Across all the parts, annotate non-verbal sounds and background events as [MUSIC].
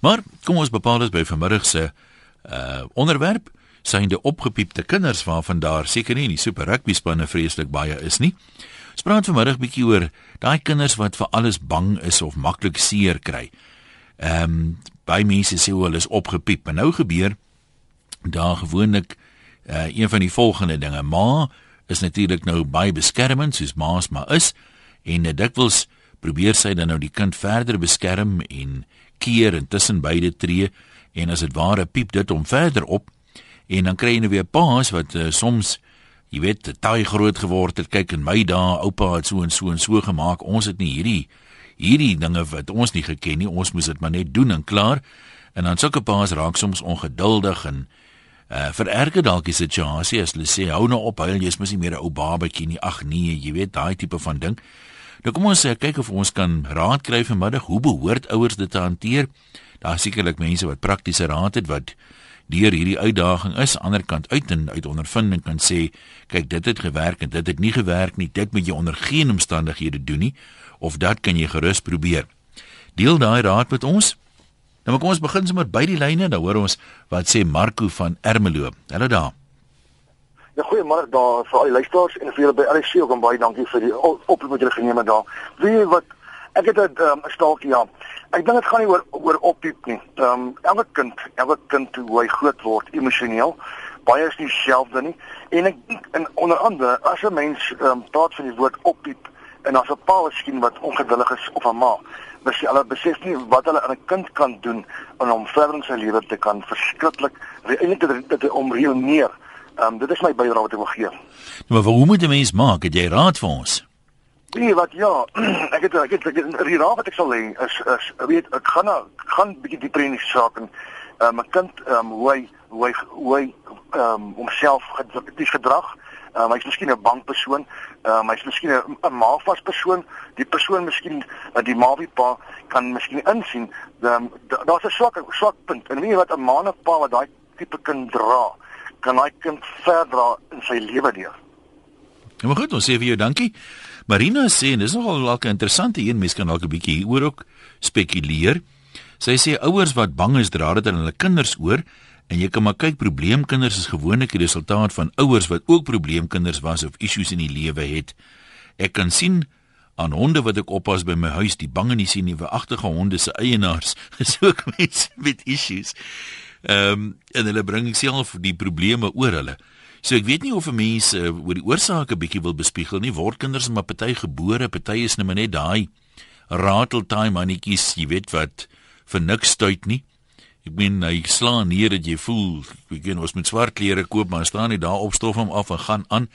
Maar kom ons bepaal dit by vanmiddag se uh onderwerp synde opgepiepte kinders waarvan daar seker nie in die super rugby spanne vreeslik baie is nie. Ons praat vanmiddag bietjie oor daai kinders wat vir alles bang is of maklik seer kry. Ehm um, baie mense sê hulle is opgepiep en nou gebeur daar gewoonlik uh een van die volgende dinge. Ma is natuurlik nou baie beskermend soos ma's maar is en uh, dikwels probeer sy dan nou die kind verder beskerm en keer en tussen beide tree en as dit ware piep dit om verder op en dan kry jy nou weer paas wat uh, soms jy weet taai groot geword het. Kyk in my dae oupa het so en so en so gemaak. Ons het nie hierdie hierdie dinge wat ons nie geken nie. Ons moes dit maar net doen en klaar. En dan sulke paas raak soms ongeduldig en uh, vererger dalk die situasie. As hulle sê hou nou op huil jy's mos nie meer 'n ou babatjie nie. Ag nee jy weet daai tipe van ding Nou kom ons sê kyk of ons kan raad kry vanmiddag hoe behoort ouers dit te hanteer. Daar sekerlik mense wat praktiese raad het wat deur hierdie uitdaging is aan die ander kant uit en uit ondervinding kan sê kyk dit het gewerk en dit het nie gewerk nie. Dit moet jy onder geen omstandighede doen nie of dat kan jy gerus probeer. Deel daai raad met ons. Nou kom ons begin sommer by die lyne. Dan hoor ons wat sê Marco van Ermelo. Hallo daar. Ja, goeiemôre daar vir al die luisteraars en vir julle by RC ook en baie dankie vir die oproep wat julle geneem het daar. Wie wat ek het 'n um, staaltjie ja. Ek dink dit gaan nie oor oor opdiep nie. Ehm um, elke kind, elke kind hoe hy groot word emosioneel, baie is nie dieselfde nie. En ek dink in onder andere as 'n mens ehm um, praat van die woord opdiep en as 'n pa miskien wat ongeduldig is of 'n ma, mens hulle besef nie wat hulle aan 'n kind kan doen om hom verder in sy lewe te kan verskriklik eintlik om reël neer Ehm um, dit is my bydrae wat ek wil gee. Nou, maar hoe moet 'n mens maak? Het jy raad vir ons? Nee, wat ja, [CLEARS THROAT] ek het ek het, ek het die raad wat ek sal hê is is weet ek gaan nou gaan bietjie dieper in die saak en ehm um, my kind ehm um, hoe hy hoe hy hoe hy ehm um, homself gedrukties gedrag. Ehm um, hy's miskien 'n bankpersoon, ehm um, hy's miskien 'n maalvas persoon. Die persoon miskien uh, die maawipa kan miskien insien um, daar's 'n swak swak punt. En weet jy wat 'n ma en 'n pa wat daai tipe kind dra, kan hy kind verdra in sy lewe deur. Ja, maar goed, ons sê vir jou dankie. Marina sê en dis nogal 'n interessante een, mens kan dalk 'n bietjie hieroor ook spekuleer. Sy sê ouers wat bang is dra dit aan hulle kinders oor en jy kan maar kyk probleemkinders is gewoonlik die resultaat van ouers wat ook probleemkinders was of issues in die lewe het. Ek kan sien aan honde wat ek oppas by my huis, die bang en die sien nuwe agtige honde se eienaars [LAUGHS] is ook mense met issues. Ehm um, en hulle bring self die probleme oor hulle. So ek weet nie of 'n mens uh, oor die oorsake bietjie wil bespiegel nie. Word kinders maar party gebore, party is net net daai rateltime mannetjies, jy weet wat vir niks stuit nie. Ek meen hy slaan neer dat jy voel, ek weet ons moet swart klere koop, maar staan nie daar op stof hom af en gaan aan.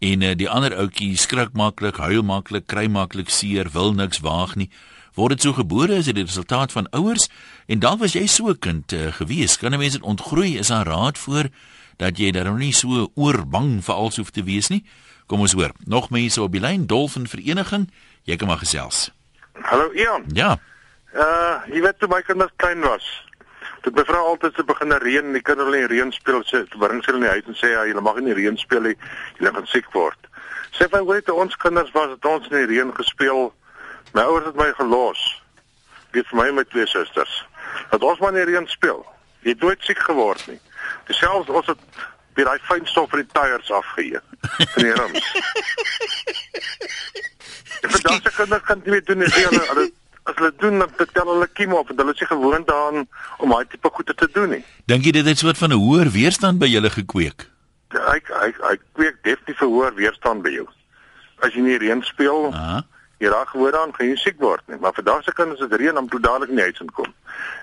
En uh, die ander ouetjie skrik maklik, huil maklik, kry maklik seer, wil niks waag nie word dit so gebore as dit die resultaat van ouers en dan was jy so 'n kind uh, gewees. Kan 'n mens dit ontgroei is daar raad voor dat jy dan nie so oorbang vir alles hoef te wees nie? Kom ons hoor. Nog mense op die lyn. Dolfin vereniging. Jy kan maar gesels. Hallo Ian. Ja. Uh jy weet toe my kinders klein was Dit bevrou altyd se begin reën en die kinders hulle in reën speel sê bring hulle in die huis en sê ja julle mag nie reën speel nie. Julle gaan siek word. Sê van weet ons kinders was dit ons in die reën gespeel. My ouers het my gelos. Dit vir my en my twee susters. Dat ons maar net reën speel. Jy het nooit siek geword nie. Dieselfs ons het by daai fyn stof van die tyres afgeëet. Van die rims. [LAUGHS] Dat se kinders kan nie meer doen nie. Hulle hulle as hulle doen dan vertel hulle kiem op en hulle is gewoond daaraan om daai tipe goede te doen nie. Dink jy dit het 'n soort van 'n hoër weerstand by julle gekweek? Ek ek ek kweek definitief 'n hoër weerstand by jou. As jy nie reën speel, Aha jy raak gewoond aan gaan jy siek word nie. Maar vandag se kinders het reën om toe dadelik nie huis inkom.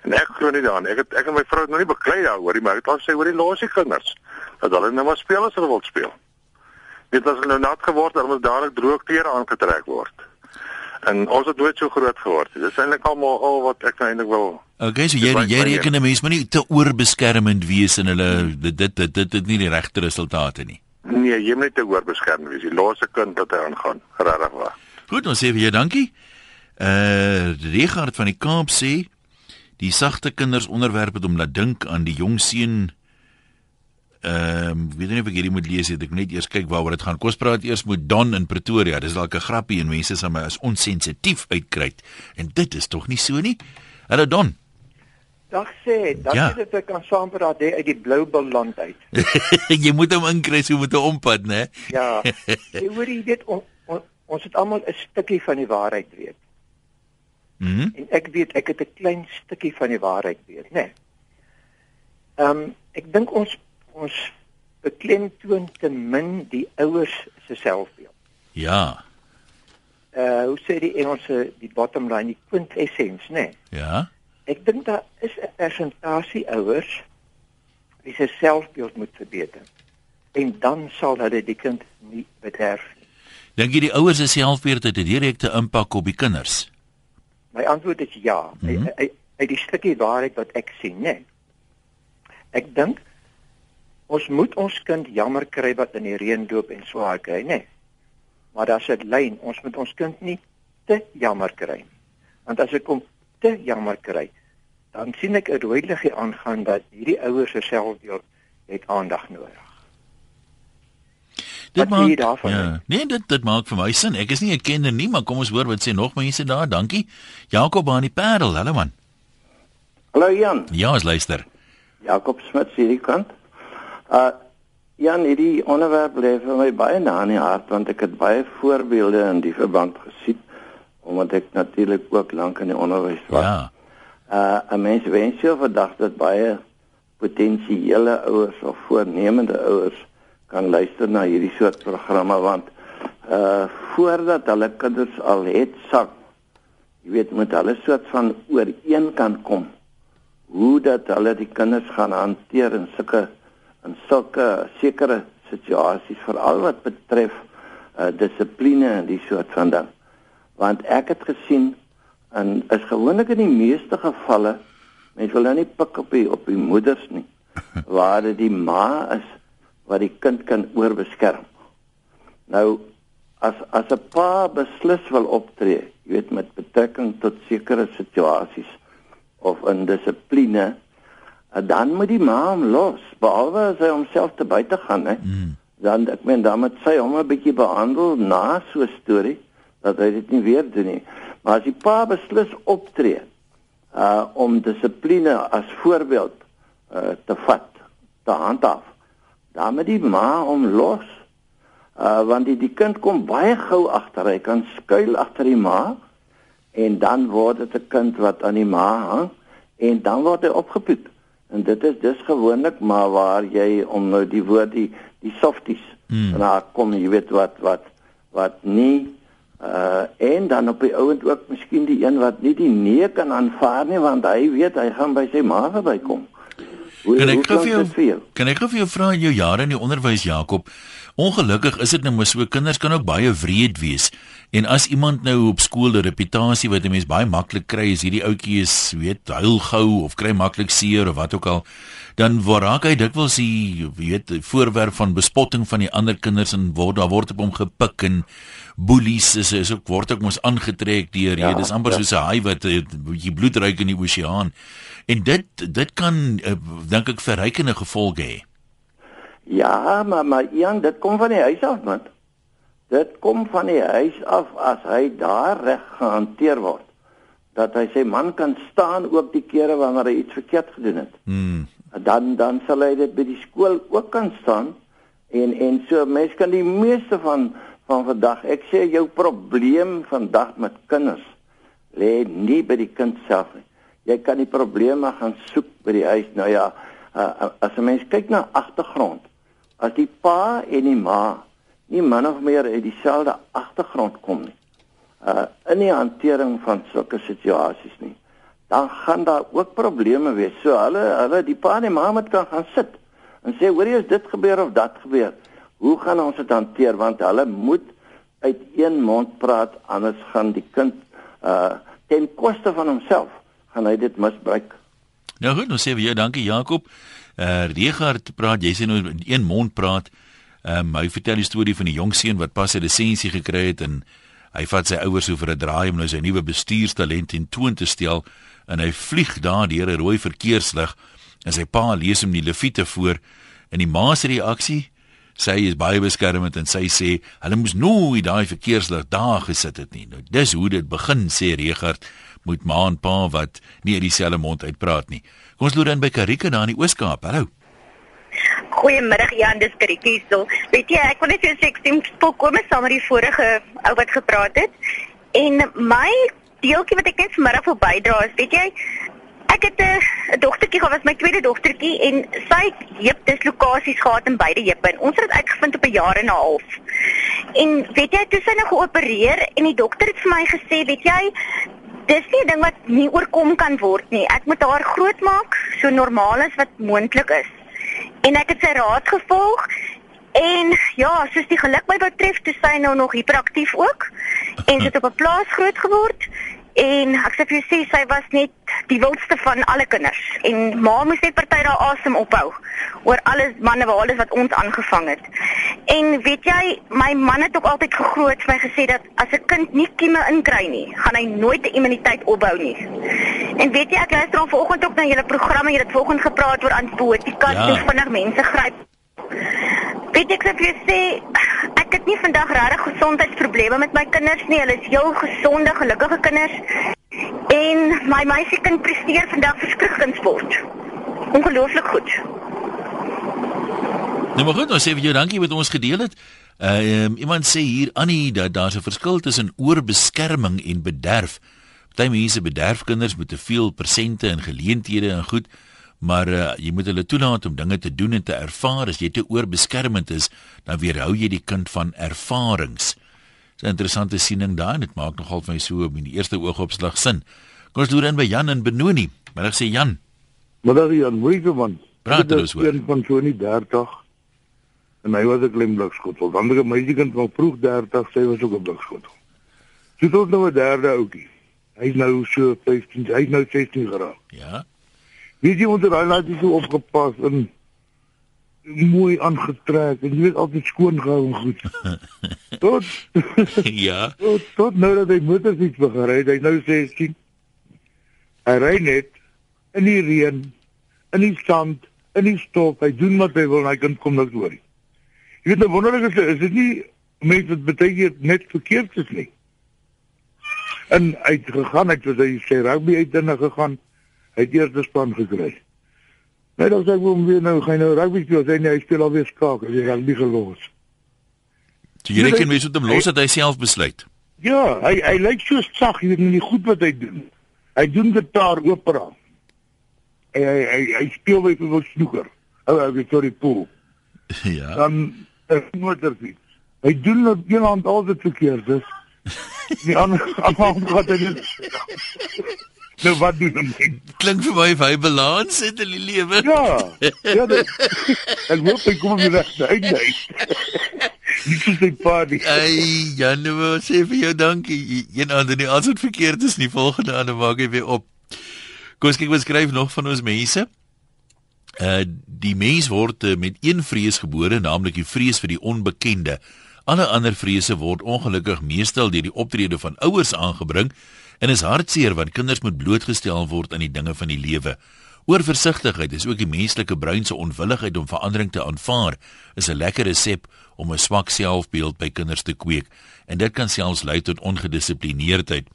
En ek glo nie daaraan. Ek het ek en my vrou het nog nie beklei daaroor nie maar ek het al sê hoor die losie kinders dat hulle nou maar speel as hulle wil speel. Dit as hulle nou nat geword het dan moet dadelik droog klere aangetrek word. En ons het nooit so groot geword dit is eintlik almal al wat ek nou eintlik wil Okay, so jy jy reken 'n mens moet nie te oorbeskermend wees en hulle dit dit dit dit het nie die regte resultate nie. Nee, jy moet nie te oorbeskermend wees. Die laaste kind wat hy aangaan, regtig waar. Goed, ons sê vir jou dankie. Uh Richard van die Kaap sê die sagte kinders onderwerp het om laat dink aan die jong seun ehm uh, weet nie of ek hierdie moet lees het ek net eers kyk waaroor dit gaan. Kom ons praat eers met Don in Pretoria. Dis dalk 'n grappie en mense sal my as onsensitief uitkry. En dit is tog nie so nie. Hallo Don. Dag sê, dankie Ja. dat ek kan saampraat hè uit die blou balland uit. [LAUGHS] jy moet hom inkry so met 'n ompad, né? Ja. [LAUGHS] Jy hoor jy on, ons het almal 'n stukkie van die waarheid weet. Mhm. En ek weet ek het 'n klein stukkie van die waarheid weet, né? Nee. Ehm ek dink ons ons beklemtoon te min die ouers se selfbeeld. Ja. Uh hoe sê die Engelse die bottom line, die quintessence, né? Nee. Ja. Ek dink daar is 'n persentasie ouers wie se selfbeeld moet verbeter. En dan sal hulle die kind nie bederf nie. Dink jy die ouers se selfbeeld het 'n direkte impak op die kinders? My antwoord is ja. Mm -hmm. uit, uit die stukkie waarheid wat ek sien, né? Nee. Ek dink ons moet ons kind jammer kry wat in die reën loop en swaar kry, né? Nee. Maar daar's 'n lyn, ons moet ons kind nie te jammer kry nie. Want as ek hom te jammer kry, dan sien ek 'n rooi liggie aangaan dat hierdie ouers se selfbeeld het aandag nodig. Wat sê jy daarvan, Ja. Nee, dit dit maak vir my sin. Ek is nie 'n kenner nie, maar kom ons hoor wat sê nog mense daar. Dankie. Jakob aan die Parel. Hallo man. Hallo Jan, Ja, ons luister. Jakob Smit hierdie kant. Uh Jan, hierdie onderwerp lê vir my baie na in die hart want ek het baie voorbeelde in die verband gesien omdat ek natuurlik ook lank in die onderwys was. Ja. Uh 'n mens wens jou vandag dat baie potensiële ouers of voornemende ouers kan luister na hierdie soort programme want uh voordat hulle kinders al het sak jy weet moet hulle soort van ooreen kan kom hoe dat hulle die kinders gaan hanteer in sulke in sulke sekere situasies veral wat betref uh dissipline en die soort van ding. Want ek het gesien en is gewoonlik in die meeste gevalle mense wil nou nie pik op die op die moeders nie [LAUGHS] waar dit die ma is wat die kind kan oorbeskerm. Nou as as 'n pa beslis wil optree jy weet met betrekking tot sekere situasies of in dissipline dan moet die ma hom los. Behalwe as hy homself te buite gaan hè Mm. dan ek meen dan moet sy hom 'n bietjie behandel na so 'n storie dat hy dit nie weer doen nie. Maar as die pa beslis optree uh om dissipline as voorbeeld uh te vat te handhaaf dan moet die ma hom los uh want die die kind kom baie gou agter hy kan skuil agter die ma en dan word dit 'n kind wat aan die ma hang en dan word hy opgepoet en dit is dis gewoonlik maar waar jy om nou die woord die die softies Hmm. en daar kom jy weet wat wat wat nie uh en dan op die ouend ook miskien die een wat nie die nee kan aanvaar nie want hy weet hy gaan by sy ma verbykom. Hoe Kan ek gou vir jou? Kan ek gou vir jou vra jou jare in die onderwys Jakob? Ongelukkig is dit nou maar so kinders kan ook baie wreed wees. En as iemand nou op skool 'n reputasie wat 'n mens baie maklik kry is hierdie ouetjie is weet huil gou of kry maklik seer of wat ook al, dan word raak hy dikwels die weet voorwerp van bespotting van die ander kinders en word daar word op hom gepik en boelies is is ook word ook mos aangetrek deur Ja, jy dis amper ja. soos 'n haai wat eh, bietjie bloed ruik in die oseaan. En dit dit kan uh, dink ek verrykende gevolge hê. Ja, maar maar Jan, dit kom van die huis af man. Dit kom van die huis af as hy daar reg gehanteer word dat hy sy man kan staan ook die kere wanneer hy iets verkeerd gedoen het. Hmm. dan dan sal hy dit by die skool ook kan staan en en so mense kan die meeste van van vandag ek sê jou probleem vandag met kinders lê nie by die kind self nie jy kan die probleme gaan soek by die huis nou ja as 'n mens kyk na agtergrond as die pa en die ma nie min of meer uit dieselfde agtergrond kom nie uh in die hantering van sulke situasies nie dan gaan daar ook probleme wees. So hulle hulle die pa en die ma moet kan gaan sit en sê hoor jy as dit gebeur of dat gebeur, hoe gaan ons dit hanteer want hulle moet uit een mond praat anders gaan die kind uh ten koste van homself gaan hy dit misbruik. Nou goed, nou sê jou dankie Jakob. Uh Regard praat, jy sê nou in een mond praat. Ehm um, hy vertel die storie van die jong seun wat pas sy lisensie gekry het en hy vat sy ouers vir 'n draai om nou sy nuwe bestuurstalent in toon te stel en hy vlieg daar deur 'n rooi verkeerslig en sy pa lees hom die leviete voor en die ma se reaksie sy is baie beskermend en sy sê hulle moes nooit daai verkeerslig daar gesit het nie. Nou dis hoe dit begin sê Regard. Moet ma en pa wat nie uit dieselfde mond uitpraat nie. Kom ons loer in by Karika daar in die Oos-Kaap. Hallo. Goeiemiddag Jan, dis Karika hier. Weet jy, ek wil net vir jou sê ek stem volkome saam met die vorige ou wat gepraat het. En my deeltjie wat ek net vanmiddag wil bydra is, weet jy, ek het 'n dogtertjie gehad, was my tweede dogtertjie en sy het heupdislokasies gehad in beide heupe en ons het dit uitgevind op 'n jaar en 'n half. En weet jy, toe sy nou geopereer en die dokter het vir my gesê, weet jy, dis nie 'n ding wat nie oorkom kan word nie. Ek moet haar grootmaak so normaal as wat moontlik is. En ek het sy raad gevolg En ja, soos die geluk my betref, toe sy nou nog hiperaktief ook en sy het op 'n plaas groot geword En ek sê vir jou sê sy was net die wildste van alle kinders en ma moes net party daar asem ophou oor alles manne waar alles wat ons aangevang het. En weet jy, my man het ook altyd gegroot vir my gesê dat as 'n kind nie kieme inkry nie, gaan hy nooit 'n immuniteit opbou nie. En weet jy, ek luister al vanoggend ook na julle programme, julle het vanoggend gepraat oor antibiotika, ja. hoe vinnig mense gryp. Weet ek sê vir jou sê ek vandag regtig gesondheidsprobleme met my kinders nie. Hulle is heel gesonde, gelukkige kinders. En my meisiekind presteer vandag verskriklik in sport. Ongelooflik goed. Nou maar goed, ons sê vir jou dankie wat ons gedeel het. Ehm uh, iemand sê hier Annie dat daar 'n verskil tussen oorbeskerming en bederf. Party mense bederf kinders met te veel persente en geleenthede en goed maar uh, jy moet hulle toelaat om dinge te doen en te ervaar as jy te oorbeskermend is dan weerhou jy die kind van ervarings. Dis 'n interessante siening daar en dit maak nogal vir my so op die eerste oogopslag sin. Kom ons loer in by Jan en Benoni. Ek sê Jan. Middag Jan, moeite man. Praat dus hoor. Een van so nie 30 en hy was 'n klein blikskotel. Dan 'n meisiekind van vroeg 30, sy was ook 'n blikskotel. Sy het nou 'n derde ouetjie. Hy's nou so 15, hy's nou 16 geraak. Ja. Weet jy onder daai laat so opgepas en mooi aangetrek en jy weet altyd skoon gehou en goed. [LAUGHS] tot [LAUGHS] ja. Tot, tot nou dat hy motorfiets begin ry, hy nou 16. Hy ry net in die reën, in die sand, in die stof. Hy doen wat hy wil en hy kan kom niks hoor nie. Jy weet nou wonderlik is, is dit nie mense wat beteken net verkeerd is nie. En hy het gegaan, hy het sy rugby uitdinne gegaan Hy het eers die span gekry. Net as ek hom weer nou gaan nou rugby speel, sê hy hy speel alweer skaak, hy het rugby gelos. Jy jy kan weet hoe om los het hy self besluit. Ja, hy hy lyk so sag, jy weet nie goed wat hy doen. Hy doen gitaar opera. Hy hy hy, hy speel weer vir snoeker. Ou ou Victoria Pool. [LAUGHS] Ja. Dan 'n motorfiets. Hy doen op een hand al dit verkeerd is. [LAUGHS] Die ander afhang wat hy doen. Nou wat doen hom? Klink vir my hy balans het in die lewe. Ja. Ja. Dat, [LAUGHS] ek hoop hy kom weer reg uit [LAUGHS] uit. Nie so sy party. Ai, Janu, sê vir jou dankie. Een ander nie as dit verkeerd is nie, volgende ander maak hy weer op. Kom ons kyk wat skryf nog van ons mense. Uh die mens word uh, met een vrees gebore, naamlik die vrees vir die onbekende. Alle ander vrese word ongelukkig meestal deur die optrede van ouers aangebring en is hartseer want kinders moet blootgestel word aan die dinge van die lewe. Oorversigtigheid is ook die menslike brein se onwilligheid om verandering te aanvaar, is 'n lekker resep om 'n swak selfbeeld by kinders te kweek en dit kan selfs lei tot ongedissiplineerdheid.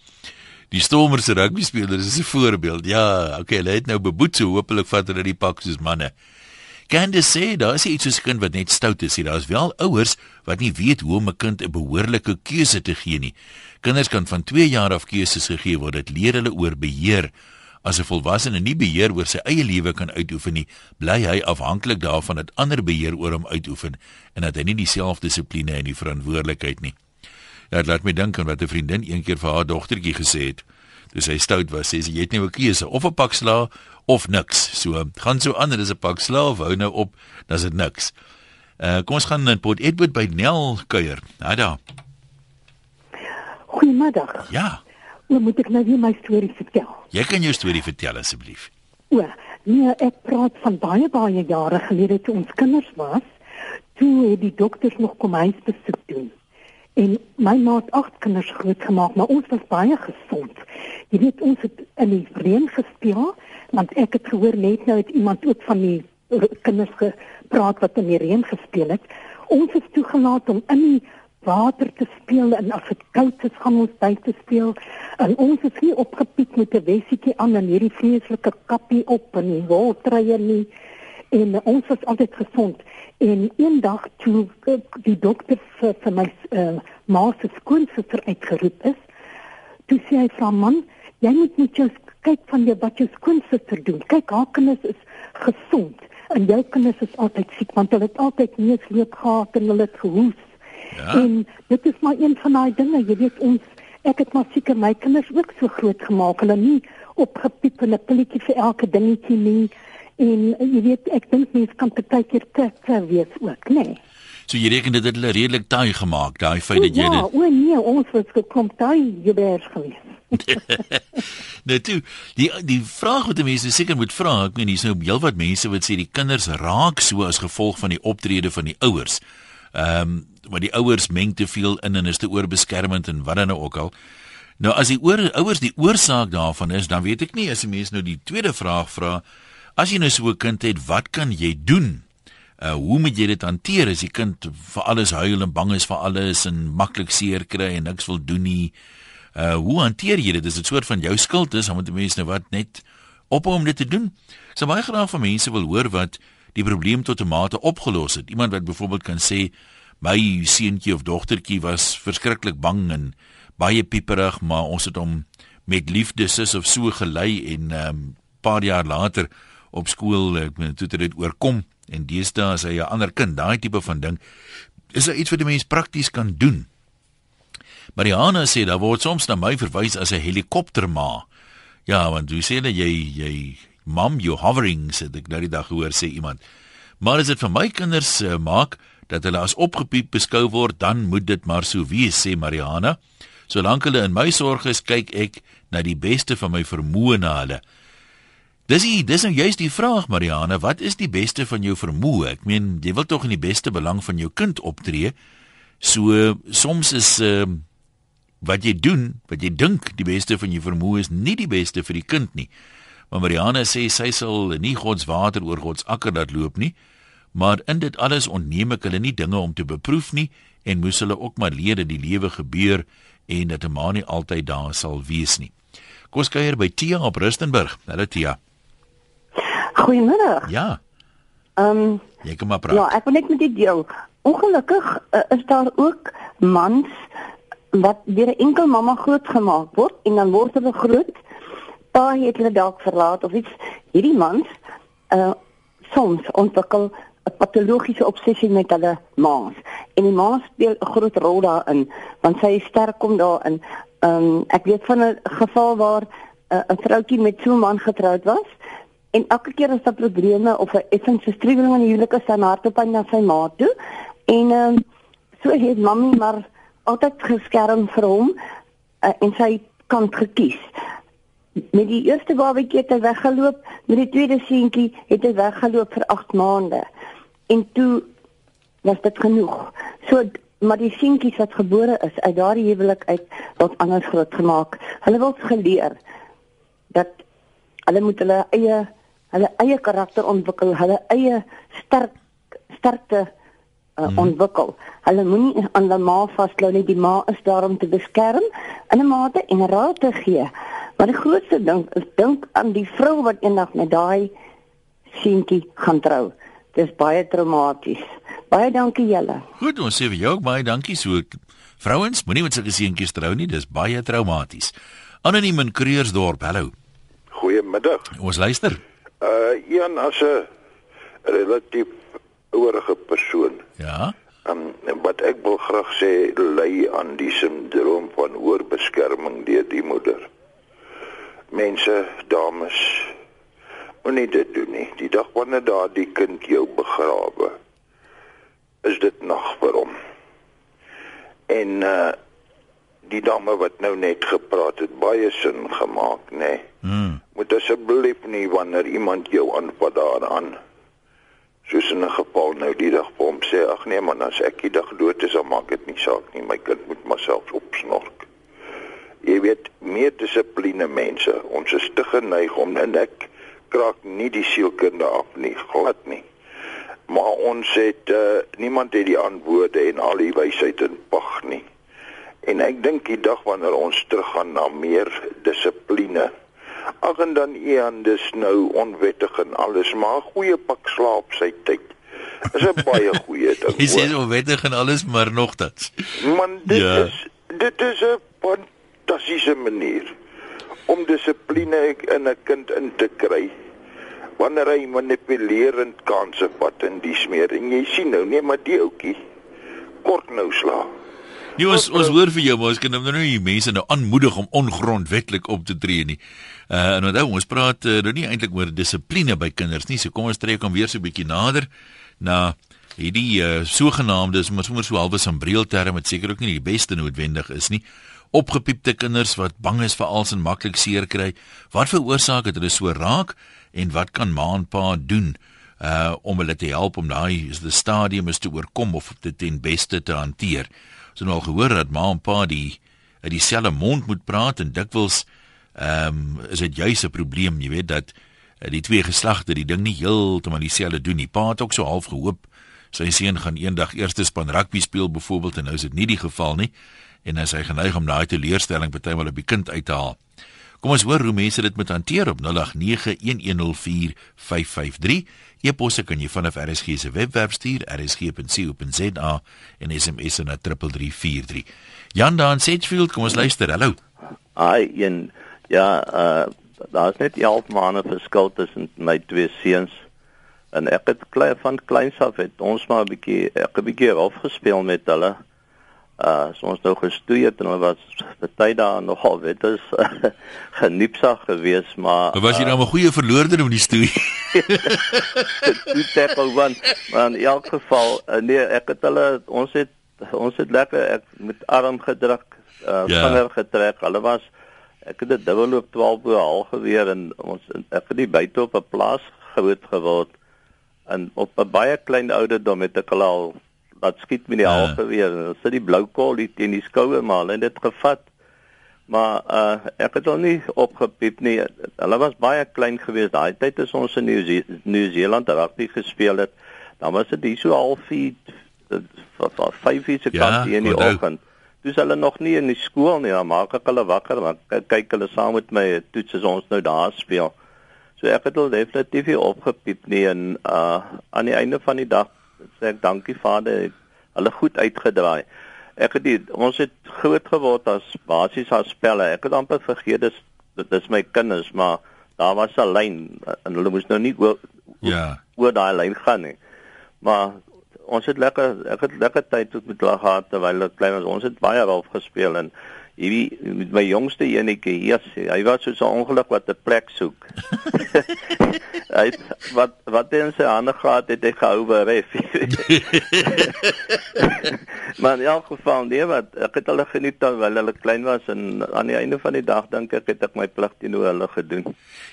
Die Stormers se rugby spelers is 'n voorbeeld. Ja, okay, hulle het nou beboet so hopelik vat hulle die pak soos manne. Candice sê daar is iets soos 'n kind wat net stout is. Daar is wel ouers wat nie weet hoe om 'n kind 'n behoorlike keuse te gee nie. Kinders kan van 2 jaar af keuses gegee word. Dit leer hulle oor beheer. As 'n volwassene nie beheer oor sy eie lewe kan uitoefen nie, bly hy afhanklik daarvan dat ander beheer oor hom uitoefen en dat hy nie dieselfde dissipline en die verantwoordelikheid nie. Ja, dit laat my dink aan wat 'n vriendin eendag vir haar dogtertjie gesê het. Toe sy stout was, sê sy jy het nou 'n keuse of 'n pak sla of niks. So gaan so aan, dit is 'n pak slaaf, hou nou op, dan is dit niks. Uh kom ons gaan in Port Edward by Nel kuier. Nou daar. Goeiemiddag. Ja. Nou moet ek nou weer my storie vertel. Jy kan jou storie vertel asseblief. O, nee, ek praat van baie baie jare gelede toe ons kinders was. Toe het die dokters nog kom huis besoek doen. En my ma het agt kinders grootgemaak, maar ons was baie gesond. Jy weet ons het in die reën gespeel want ek het gehoor net nou het iemand ook van die kinders gepraat wat in die reën gespeel het. Ons is toegelaat om in die water te speel en as dit koud is gaan ons buite speel. En ons is nie opgepiek met 'n wessietjie aan en hierdie vreeslike kappie op en die woltrye nie. En ons was altyd gesond. En eendag toe die dokter vir, vir my uh, ma se skoonsister uitgeroep is toe sê hy vir man jy moet net jou kyk van jou wat jou skoonsister doen. Kyk haar kinders is gesond en jou kinders is altyd siek want hulle het altyd neusloop gehad en hulle het gehoes Ja. En dit is maar een van daai dinge, jy weet ons ek het maar seker my kinders ook so groot gemaak. Hulle nie opgepiep en 'n pilletjie vir elke dingetjie nie. En jy weet ek dink mense kan baie keer te wees ook, né? Nee. So jy reken dit het hulle redelik taai gemaak, daai feit dat jy dit Ja, o nee, ons was gekom taai jubers gewees. [LAUGHS] nou toe, die die vraag wat mense seker moet vra, ek meen hier's nou heelwat mense wat sê die kinders raak so as gevolg van die optrede van die ouers. Ehm um, maar die ouers meng te veel in en is te oorbeskermend en wat dan nou ook al. Nou as die oor, ouers die oorsaak daarvan is, dan weet ek nie as die mens nou die tweede vraag vra, as jy nou so 'n kind het, wat kan jy doen? Uh hoe moet jy dit hanteer as die kind vir alles huil en bang is vir alles en maklik seer kry en niks wil doen nie? Uh hoe hanteer jy dit? Is dit soort van jou skuld is, dan moet die mens nou wat net ophou om dit te doen? Ek sou baie graag van mense wil hoor wat die probleem tot 'n mate opgelos het. Iemand wat byvoorbeeld kan sê my seuntjie of dogtertjie was verskriklik bang en baie pieperig, maar ons het hom met liefde sis of so gelei en 'n um, ehm, paar jaar later op skool ek meen toe dit oorkom en deesdae as hy 'n ander kind, daai tipe van ding, is daar iets wat 'n mens prakties kan doen. Mariana sê daar word soms na my verwys as 'n helikopterma. Ja, want jy sê dat jy jy Mom, you hovering, sê ek nou die dag hoor sê iemand. Maar as dit vir my kinders uh, maak dat hulle as opgepiep beskou word, dan moet dit maar so wees, sê Mariana. Solank hulle in my sorg is, kyk ek na die beste van my vermoë na hulle. Dis ie, dis nou juist die vraag, Mariana, wat is die beste van jou vermoë? Ek meen, jy wil tog in die beste belang van jou kind optree. So soms is uh, wat jy doen, wat jy dink die beste van jou vermoë is, nie die beste vir die kind nie. Maar Mariana sê sy sal nie God se water oor God se akker laat loop nie, maar in dit alles ontneem ek hulle nie dinge om te beproef nie en moes hulle ook maar leer dat die lewe gebeur en dat 'n ma nie altyd daar sal wees nie. Kom ons kuier by Tia op Rustenburg. Hallo Tia. Goeiemôre. Ja. Ehm um, jy kom maar praat. Ja, ek wil net met dit deel. Ongelukkig uh, is daar ook mans wat deur 'n enkel mamma grootgemaak word en dan word hulle groot pa het hulle dalk verlaat of iets. Hierdie mans uh soms ontwikkel 'n patologiese obsessie met hulle maas. En die maas speel 'n groot rol daarin want sy is sterk om daarin. Um ek weet van 'n geval waar 'n uh, vroutjie met so 'n man getroud was en elke keer as daar probleme of 'n effense struweling in die huwelik is, dan hardop hy na sy ma toe. En um so het mammy maar altyd geskerm vir hom uh, en sy kant gekies met die eerste babatjie het hy weggeloop, met die tweede seentjie het hy weggeloop vir 8 maande. En toe was dit genoeg. So maar die seentjies wat gebore is uit daardie huwelik uit word anders groot gemaak. Hulle word geleer dat hulle moet hulle eie hulle eie karakter ontwikkel, hulle eie sterk sterkte uh, mm. ontwikkel. Hulle moenie aan hulle ma vasklou nie. Die ma is daar om te beskerm in 'n mate en raad te gee. Maar die grootste ding is dink aan die vrou wat eendag met daai seentjie gaan trou. Dis baie traumaties. Baie dankie julle. Goed, ons sê vir jou ook baie dankie so. Vrouens, moenie met sulke seentjies trou nie, dis baie traumaties. Anoniem in Kreersdorp. Hallo. Goeiemiddag. Ons luister. Uh Ian as 'n relatief ouerige persoon. Ja. Um, wat ek wil graag sê lei aan die sindroom van oorbeskerming deur die moeder mense, dames, moenie dit doen nie. Die dag wanneer daardie kind jou begrawe, is dit nog vir hom. En uh die dame wat nou net gepraat het, baie sin gemaak, nê. Nee. Mm. Moet asseblief nie wanneer iemand jou aanvat daaraan soos in 'n geval nou die dag vir hom sê ag nee man as ek die dag dood is dan maak dit nie saak nie my kind moet myself opsnork jy weet meer dissipline mense ons is te geneig om en ek kraak nie die sielkunde af nie glad nie Maar ons het uh, niemand het die antwoorde en al die wysheid in pag nie. En ek dink die dag wanneer ons teruggaan na meer dissipline. Ag en dan Ian dis nou onwettig en alles, maar 'n goeie pak slaap sy tyd. Is 'n baie [LAUGHS] goeie ding. Sê hoor. onwettig en alles maar nogtans. Man, dit ja. is dit is 'n fantastiese manier om dissipline in 'n kind in te kry. Wanneer hy manipulerend kanse vat in die smeer en jy sien nou nee maar die ouetjie kort nou sla. Nee, ons ons hoor vir jou, maar ons kan nou nie die mense nou aanmoedig om ongrondwetlik op te tree nie. Uh en onthou, ons praat uh, nou nie eintlik oor dissipline by kinders nie. So kom ons trek hom weer so 'n bietjie nader na hierdie uh, sogenaamde, is maar sommer so halwes 'n breelterm wat seker ook nie die beste noodwendig is nie. Opgepiepte kinders wat bang is vir alles en maklik seer kry. Wat veroorsaak dit hulle so raak en wat kan ma en pa doen? uh om hulle te help om daai die stadium is te oorkom of dit ten beste te hanteer. Ons het nou al gehoor dat ma en pa die uit dieselfde mond moet praat en dikwels ehm um, is dit juis 'n probleem, jy weet dat uh, die twee geslagte die ding nie heeltemal dieselfde doen nie. Pa het ook so half gehoop sy seun gaan eendag eerste span rugby speel byvoorbeeld en nou is dit nie die geval nie en hy is geneig om daai teleurstelling partymal op die kind uit te haal. Kom ons hoor hoe mense dit moet hanteer op 0891104553. E-posse kan jy vanaf RSG se webwerf stuur rsg.co.za en SMS na 3343. Jan daar in Sedgefield, kom ons luister. Hallo. Ai, en ja, uh daar's net 11 maande verskil tussen my twee seuns. En ek het klein van kleins af het ons maar 'n bietjie ek 'n bietjie rof gespeel met hulle. Uh so ons nou gestoei het en hulle was baie daar nogal weet is [LAUGHS] geniepsag geweest, maar Maar was jy nou 'n goeie verloorder om die stoei? [LAUGHS] toe tackle one. Maar in elk geval, uh, nee, ek het hulle ons het ons het lekker ek met arm gedruk, uh, Ja. vinger getrek. Hulle was ek het dit dubbelloop 12 bo al geweer en ons ek het die buite op 'n plaas groot geword en op 'n baie klein ouderdom het ek hulle al laat skiet met die Ja. ja. geweer. Hulle sit die blou kol hier teen die skouer maar hulle het dit gevat. Maar uh ek het hom nie opgepiep nie. Hulle was baie klein geweest. Daai tyd is ons in Nieu-Seeland rugby gespeel het. Dan was dit hier so half 4 5 uur se Ja, kant hier in die oggend. Dis hulle nog nie in die skool nie. Dan maak ek hulle wakker want kyk hulle saam met my toets as ons nou daar speel. So ek het hulle definitief nie opgepiep nie en uh aan die einde van die dag sê ek dankie Vader, het hulle goed uitgedraai. Ek het die, ons het groot geword as basies as spelle. Ek het amper vergeet dis dit is my kinders, maar daar was 'n lyn en hulle moes nou nie oor Ja. oor daai lyn gaan nie. Maar ons het lekker ek het lekker tyd tot met hulle gehad terwyl hulle klein was. Ons het baie golf gespeel en hierdie met my jongste enetjie, yes, hy was so 'n ongeluk wat 'n plek soek. [LAUGHS] hy het, wat wat hy in sy hande gehad het, hy gehou by ref. [LAUGHS] maar in elk geval nee wat ek het hulle geniet terwyl hulle klein was en aan die einde van die dag dink ek het ek my plig teenoor hulle gedoen.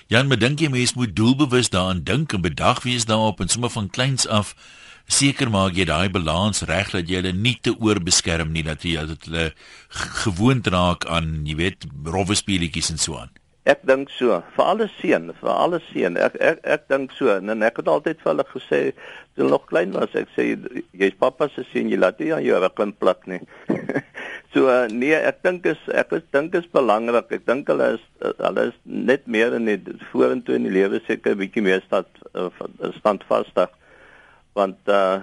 Jan, maar dink jy mense moet doelbewus daaraan dink en bedag wees daarop en sommer van kleins af seker maak jy daai balans reg dat jy hulle nie te oorbeskerm nie dat jy dat hulle gewoond raak aan, jy weet, rowwe speletjies en so aan. Ek dink so, vir alle seun, vir alle seun. Ek ek ek dink so en, ek het altyd vir hulle gesê toe hulle nog klein was, ek sê jy's pappa se seun, jy laat nie aan jou rug in plak nie. [LAUGHS] so uh, nee, ek dink is ek is dink is belangrik. Ek dink hulle is uh, hulle is net meer in die vorentoe in die lewe seker 'n bietjie meer stad uh, standvastig. Want uh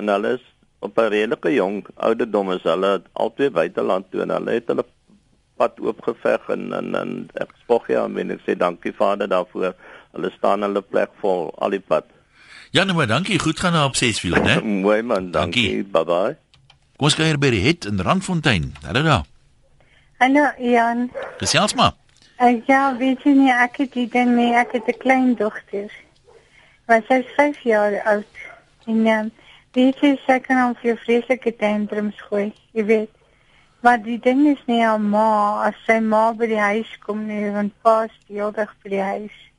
en hulle is op 'n redelike jong ouderdom is hulle albei buiteland toe en hulle het hulle pad oopgeveg en en, en ek spog ja en ek sê dankie Vader daarvoor. Hulle staan hulle plek vol al die pad. Ja, nou maar dankie. Goed gaan daar op Sesfield, [LAUGHS] né? Mooi man, dankie. Dankie. Bye bye. Kom ons kuier by die het in Randfontein. Hallo daar. Hallo Jan. Gesels maar. Uh, ja, weet je niet, ik heb die ding mee, ik heb een kleindochter. Maar zij is vijf jaar oud. En uh, weet je, zij kan al veel vreselijke tantrums gooien, je weet. Maar die ding is niet aan ma, als zij ma bij de huis komt, nu, want pa is die hele dag bij de huis.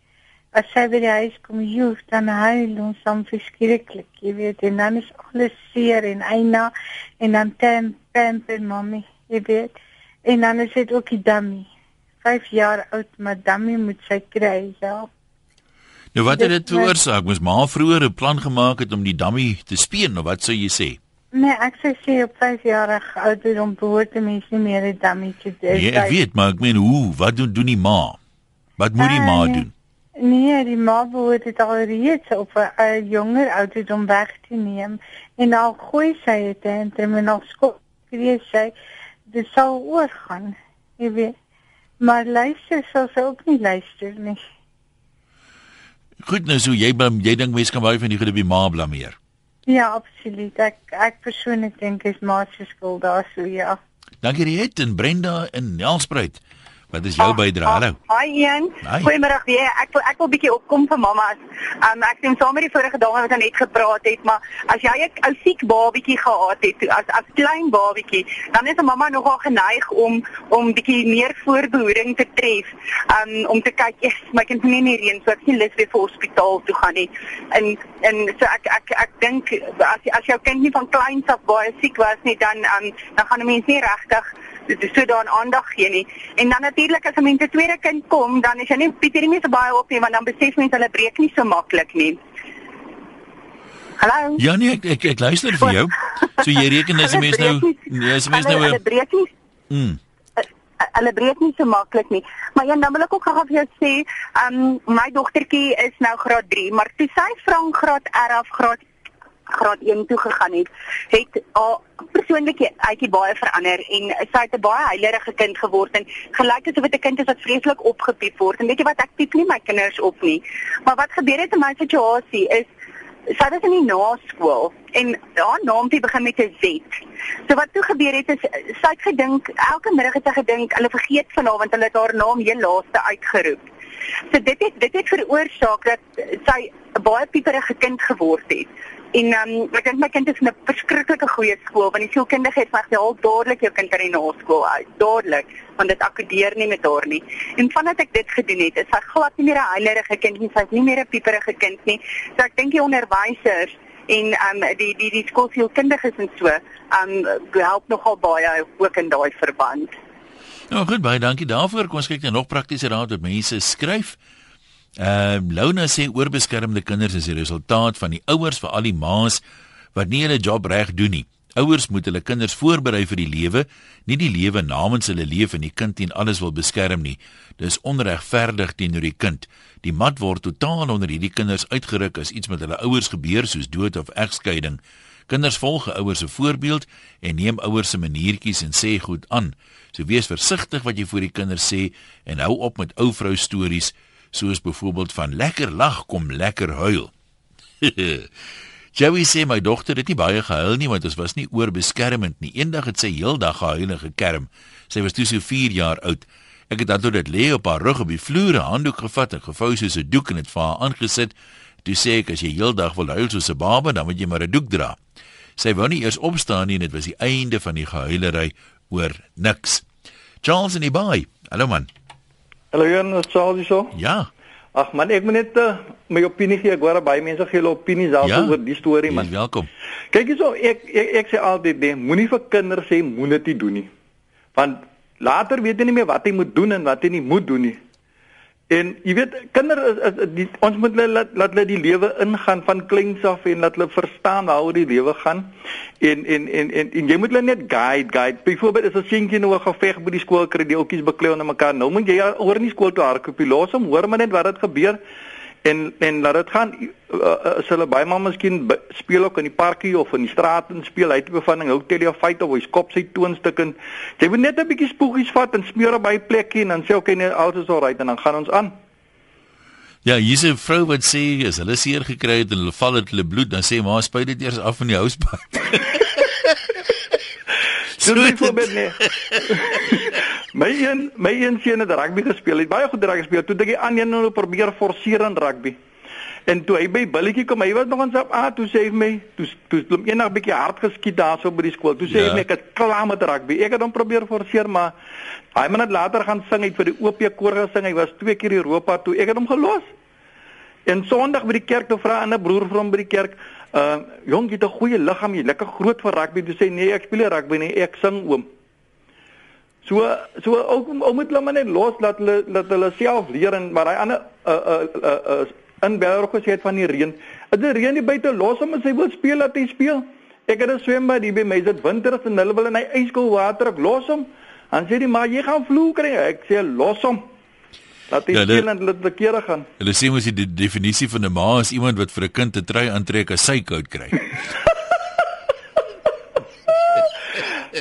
Als zij bij de huis komt, joh, dan huilen ons dan verschrikkelijk, je weet. En dan is alles zeer en eina, en dan tem, pamper mami, je weet. En dan is dit ook die dummy. 5 jaar oud, maar dummy moet sy kry, ja. Nou wat het dit veroorsaak? Moes ma vroeër 'n plan gemaak het om die dammie te speen of wat sou jy sê? Nee, ek sê sê op 5 jarige ouderdom behoort 'n mens nie meer 'n dummy te doen. Nee, ek weet, maar ek meen hoe? Wat doen doen die ma? Wat moet die ma Eh, doen? Nee, die ma behoort dit alreeds op 'n uh, jonger ouderdom weg te neem en dan gooi sy dit en terwyl skop kry sy dit sal oorgaan. Jy weet. Maar luister sal sy ook nie luister nie. Goed, nou so jy blam- jy dink mense kan baie van die goede by ma blameer. Ja, absoluut. Ek ek persoonlik dink is ma se skuld daar so ja. Dankie Riet en Brenda in Nelspruit. Wat is jou bydrae? Hallo. Hi Ian. Hi. Goeiemôre weer. Ek wil ek wil bietjie opkom vir mamma's. Um ek sien saam met die vorige dame wat nou net gepraat het, maar as jy 'n ou siek babietjie gehad het as as klein babietjie, dan is 'n mamma nogal geneig om om bietjie meer voorbehoeding te tref. Um om te kyk, "Yes, my kind moet nie reën, so ek sien lus weer vir hospitaal toe gaan nie." En en so ek ek ek dink as as jou kind nie van kleins af baie siek was nie, dan um dan gaan 'n mens nie regtig so daaraan aandag gee nie. En dan natuurlik as 'n mens 'n tweede kind kom, dan is jy nie Pieter nie so baie op nie want dan besef mense hulle breek nie so maklik nie. Hallo. Ja nee, ek ek, ek luister vir jou. So jy reken as 'n mens nou, nee, as 'n mens nou hulle, breek nie mm, hulle breek nie so maklik nie. Maar ja, dan wil ek ook gou vir jou sê, um my dogtertjie is nou graad 3, maar toe sy van graad R af graad graad 1 toe gegaan het, het haar persoonlik uitjie baie verander en sy het 'n baie heilerige kind geword en gelyk asof dit 'n kind is wat vreeslik opgepiep word. En weet jy wat, ek piep nie my kinders op nie. Maar wat gebeur het in my situasie is sy was in die naskool en haar naampie begin met 'n Z. So wat toe gebeur het is sy het gedink elke middag het sy gedink hulle vergeet van haar want hulle het haar naam heel laaste uitgeroep. So dit het dit het veroorsaak dat sy 'n baie pieperige kind geword het. En um, ek dink my kind is in 'n verskriklike goeie skool want die sielkundige het gesê haal dadelik jou kind uit die naskool uit, dadelik, want dit akkodeer nie met haar nie. En vandat ek dit gedoen het, is sy glad nie meer 'n heilerige kind nie, sy's nie meer 'n pieperige kind nie. So ek dink die onderwysers en um die die die skoolsielkundiges en so um help nogal baie ook in daai verband. Nou goed, baie dankie daarvoor. Kom ons kyk net nog praktiese raad wat mense skryf. Ehm uh, Lona sê oorbeskermde kinders is die resultaat van die ouers vir al die ma's wat nie hulle job reg doen nie. Ouers moet hulle kinders voorberei vir die lewe, nie die lewe namens hulle leef en die kind teen alles wil beskerm nie. Dis onregverdig teenoor die kind. Die mat word totaal onder hierdie kinders uitgeruk as iets met hulle ouers gebeur soos dood of egskeiding. Kinders volg ouers se voorbeeld en neem ouers se maniertjies en sê goed aan. So wees versigtig wat jy vir die kinders sê en hou op met ou vrou stories soos byvoorbeeld van lekker lag kom lekker huil. [LAUGHS] Joey sê my dogter het nie baie gehuil nie want ons was nie oorbeskermend nie. Eendag het sy heeldag gehuil en gekerm. Sy was toe so 4 jaar oud. Ek het dan toe dit lê op haar rug op die vloer 'n handdoek gevat en gevou soos 'n doek en dit vir haar aangesit. Toe sê ek as jy heeldag wil huil soos 'n baba, dan moet jy maar 'n doek dra. Sy wou nie eers opstaan nie en dit was die einde van die gehuilery oor niks. Charles in die baai. Hallo man. Hallo Jan, wat sê jy so? Ja. Ag man, ek moet net uh, my opinie gee. Ek hoor baie mense gee hulle opinie self Ja? oor die storie man. Is welkom. Kyk hierso, ek ek, ek sê altyd, nee, moenie vir kinders sê moenie dit doen nie. Want later weet jy nie meer wat jy moet doen en wat jy nie moet doen nie. En jy weet, kinders is, is, die, ons moet hulle laat laat hulle die lewe ingaan van kleins af en laat hulle verstaan waaroor die lewe gaan. En en en en, en jy moet hulle net guide, guide. Byvoorbeeld as 'n seentjie nou 'n geveg by die skool kry, die oudjies beklei onder mekaar. Nou moet jy oor in die skool toe hardloop. Los hom, hoor maar net wat dit gebeur. En en laat dit gaan uh, uh, as hulle baie maar miskien speel ook in die parkie of in die straat en speel hy tipe van ding. Hou tel jy fight of hy skop sy toonstuk en jy moet net 'n bietjie spoegies vat en smeer op by plekkie en dan sê okay nee alles is alright en dan gaan ons aan. Ja, hier's 'n vrou wat sê as hulle seer gekry het en hulle val het hulle bloed, dan sê maar spuit dit eers af van die [LAUGHS] housepad. So byvoorbeeld nee. [LAUGHS] my een my een seun het rugby gespeel. Hy het baie goed rugby gespeel. Toe dink hy aan een nou probeer forceer in rugby. En toe hy by billetjie kom, hy was nog ons op A, toe sê hy vir my, toe toe het hom eendag bietjie hard geskiet daarso by die skool. Toe sê hy Ja. vir my ek het klaar met rugby. Ek het hom probeer forceer, maar hy het net later gaan sing uit vir die OP koor gesing. Hy was twee keer Europa toe. Ek het hom gelos. En Sondag by die kerk toe vra 'n ander broer vir hom by die kerk, uh jong, jy het 'n goeie liggaam, jy lekker groot vir rugby. Toe sê nee, ek speel rugby nie, ek sing oom. So so ook om met hulle maar net los laat hulle laat hulle self leer en maar hy ander uh uh uh, uh in Belro gesê het van die reën. As die reën nie buite los hom as hy wil speel, laat hy speel. Ek het 'n swembad hier by my, dit winter is en hulle wil in hy ijskoue water ek los hom. Dan sê die maar jy gaan vloek kry. Ek sê los hom. Laat ja, speel en laat die kere gaan. Hulle sê mos die definisie van 'n ma is iemand wat vir 'n kind 'n trui aantrek as sy koud kry. [LAUGHS]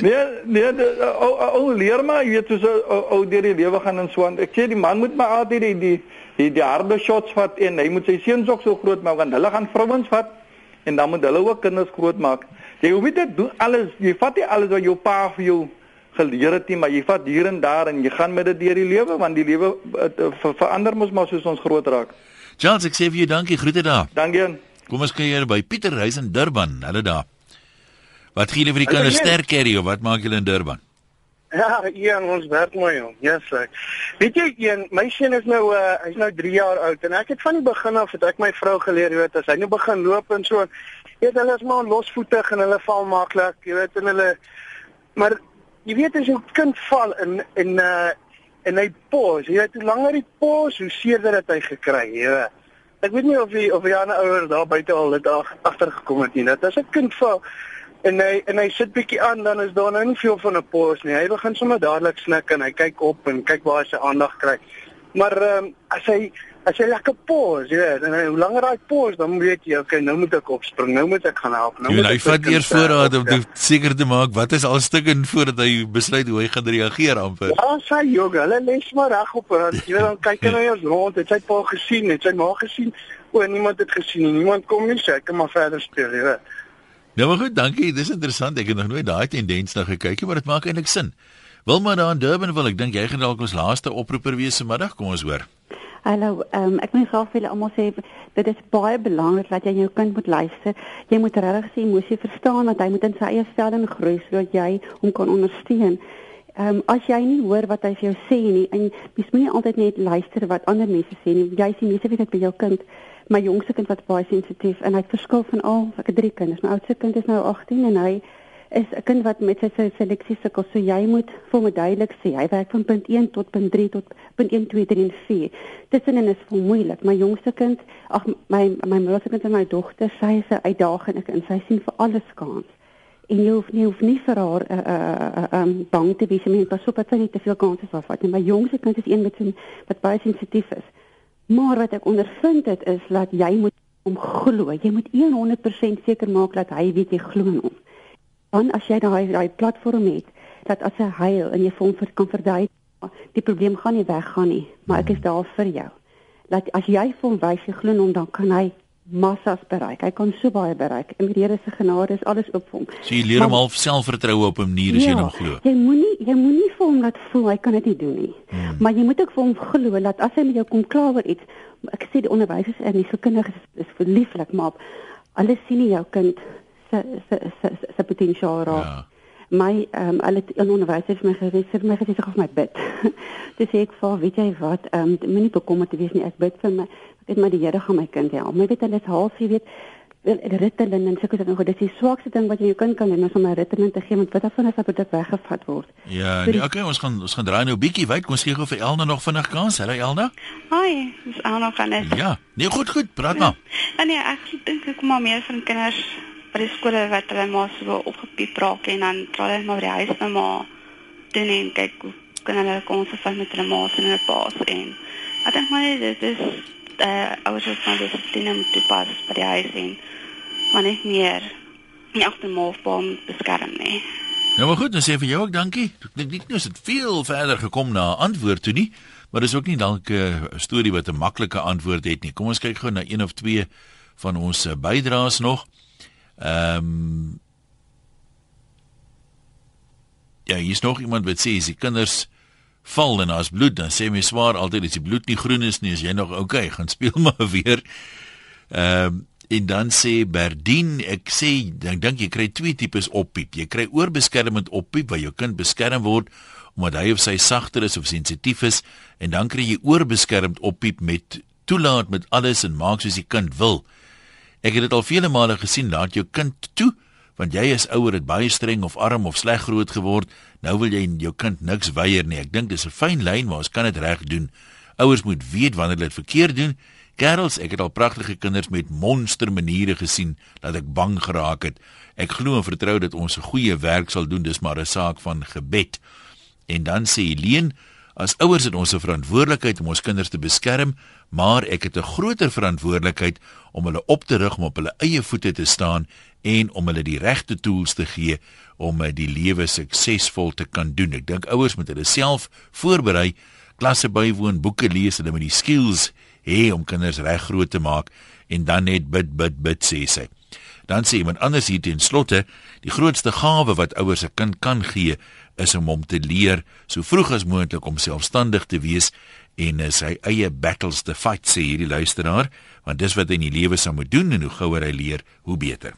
nee, nee, o o leer maar, jy weet soos ou ou deur die lewe gaan en so aan. Ek sê die man moet maar altyd die die die, die harde shots vat en hy moet sy seuns ook so groot maak want hulle gaan vrouens vat en dan moet hulle ook kinders groot maak. Jy hoef nie te doen alles, jy vat nie alles wat jou pa vir jou geleer het nie, maar jy vat hier en daar en jy gaan met dit deur die lewe want die lewe ver, verander mos maar soos ons groot raak. Charles, ek sê vir jou dankie, groete daar. Dankie. Kom ons kyk by Pieter Reis in Durban. Hulle daar. Wat gee julle vir die kinders sterk carry of wat maak julle in Durban? Ja, Ian, ons werk mooi om. Ja, yes, sir. Weet jy, Ian, my seun is nou uh hy's nou 3 jaar oud en ek het van die begin af het ek my vrou geleer weet as hy nou begin loop en so, weet hulle is maar losvoetig en hulle val maklik, jy weet en hulle maar jy weet as 'n kind val in in uh en hy pos, jy weet hoe langer hy pos, hoe seerder het hy gekry, jy weet. Ek weet nie of jy of jy ander ouers daar buite al dit agtergekom het nie. Dat as 'n kind val en hy en hy sit bietjie aan dan is daar nou nie veel van 'n pos nie. Hy begin sommer dadelik snik en hy kyk op en kyk waar hy sy aandag kry. Maar ehm um, as hy as jy lekker pos, jy weet, en hoe langer daai pos, dan weet jy, okay, nou moet ek opspring, nou moet ek gaan help. Nou moet hy vat eers voorraad om seker te maak wat is al stukke voordat hy besluit hoe hy gaan reageer amper. Ja, sy yoga, hulle les maar reg op, jy weet dan kyk hy nou eers rond, het sy pa gesien, het sy ma gesien, o, niemand het gesien nie. Niemand kom nie, ek kan maar verder speel, jy weet. Nou maar goed, dankie. Dis interessant. Ek het nog nooit daai tendens nou gekyk nie, maar dit maak eintlik sin. Wilma daar in Durban wil ek dink jy gaan dalk ons laaste oproeper wees vanmiddag. Kom ons hoor. Hallo, um, ek wil graag vir julle almal sê dit is baie belangrik dat jy jou kind moet luister. Jy moet regtig sy emosie verstaan want hy moet in sy eie stelling groei sodat jy hom kan ondersteun. Ehm um, as jy nie hoor wat hy vir jou sê nie en jy moet nie altyd net luister wat ander mense sê nie. Jy sien mense weet dit by jou kind my jongste kind wat baie sensitief en hy verskil van al ek het drie kinders. My oudste kind is nou 18 en hy is 'n kind wat met sy seleksie sukkel. So jy moet vir my duidelik sê hy werk van punt 1 tot punt 3 tot punt 1 2 3 en 4. Dit is vir moeilik. My jongste kind, ag my my middelste kind en my dogter, sy is 'n uitdaging en sy sien vir alles kans. En jy hoef nie hoef nie vir haar 'n uh, uh, uh, um, bang te wees om pas op dat sy nie te veel kansse vat nie. My jongste kind is een met sy wat baie sensitief is. Maar wat ek ondervind het is dat jy moet hom glo. Jy moet 100% seker maak dat hy weet jy glo in hom. Dan as jy daai daai platform het dat as hy huil en jy vir hom kan verduidelik, die probleem gaan nie weggaan nie, maar ek is daar vir jou. Dat as jy vir hom wys jy glo hom, dan kan hy massas bereik. Hy kan so baie bereik. En met Here se genade is alles op hom. So jy leer hom al selfvertroue op 'n manier as ja, jy hom glo. Jy moenie jy moenie vir hom laat voel hy kan dit nie doen nie. Hmm. Maar jy moet ook vir hom glo dat as hy met jou kom kla oor iets, ek sê die onderwysers en die kinders is, is verlieflik, maar alles sien nie jou kind se se se se potensiaal raak. Ja my ehm um, alle onderwysers my gereed vir my gesê of my bid. [LAUGHS] Dis ek vir weet jy wat ehm um, moenie bekommerd te wees nie ek bid vir my ek weet maar die Here gaan my kind help. My weet hulle is half jy weet wil Ritalin en sulke dinge. Dit is die swakste ding wat jy jou kind kan doen is om 'n Ritalin te gee want wat af van as dit weggevat word. Ja, nee, okay, ons gaan ons gaan draai nou 'n bietjie wyd. Kom ons gee gou vir Elna nog vinnig kans. Hallo Elna. Hi, dis Elna van Nes. Ja, nee goed goed, praat maar. Ja, nee, ek dink ek kom maar meer van kinders by die skole wat hulle maar so opgepiep raak en dan dra hulle maar by die huis nou maar doen en kyk hoe kan hulle kon se van met hulle ma's en hulle pa's en ek dink maar dit is eh uh, ouers wat van dissipline moet toepas by die huis en maar net meer nie agter moofboom beskerm nie. Nou maar goed, dan sê vir jou ook dankie. Ek dink nie is dit veel verder gekom na antwoord toe nie, maar dis ook nie dalk 'n uh, storie wat 'n maklike antwoord het nie. Kom ons kyk gou na een of twee van ons uh, bydraes nog. Ehm um, Ja, hier's nog iemand wat sê as die kinders val en daar's bloed, dan sê my swaar altyd as die bloed nie groen is nie, as jy nog okay, [LAUGHS] gaan speel [LAUGHS] maar weer. Ehm um, en dan sê Berdien, ek sê ek dink jy kry twee tipes oppiep. Jy kry oorbeskermend oppiep waar jou kind beskerm word omdat hy of sy sagter is of sensitief is en dan kry jy oorbeskermend oppiep met toelaat met alles en maak soos die kind wil. Ek het dit al vele male gesien, laat jou kind toe, want jy is ouer, het baie streng of arm of sleg groot geword. Nou wil jy jou kind niks weier nie. Ek dink dis 'n fyn lyn, maar ons kan dit reg doen. Ouers moet weet wanneer hulle dit verkeerd doen Kerels, ek het al pragtige kinders met monster maniere gesien dat ek bang geraak het. Ek glo en vertrou dat ons 'n goeie werk sal doen, dis maar 'n saak van gebed. En dan sê Helene, as ouers het ons 'n verantwoordelikheid om ons kinders te beskerm, maar ek het 'n groter verantwoordelikheid om hulle op te rig om op hulle eie voete te staan en om hulle die regte tools te gee om eh, die lewe suksesvol te kan doen. Ek dink ouers moet hulle self voorberei, klasse bywoon, boeke lees, hulle moet die skills hê om kinders reg groot te maak en dan net bid bid bid sê sy. Dan sê iemand anders hier ten slotte, die grootste gawe wat ouers 'n kind kan gee, is om hom te leer so vroeg as moontlik om selfstandig te wees en uh, sy eie battles te fight sê hierdie luisteraar, want dis wat hy in die lewe sou moet doen en hoe gouer hy leer, hoe beter.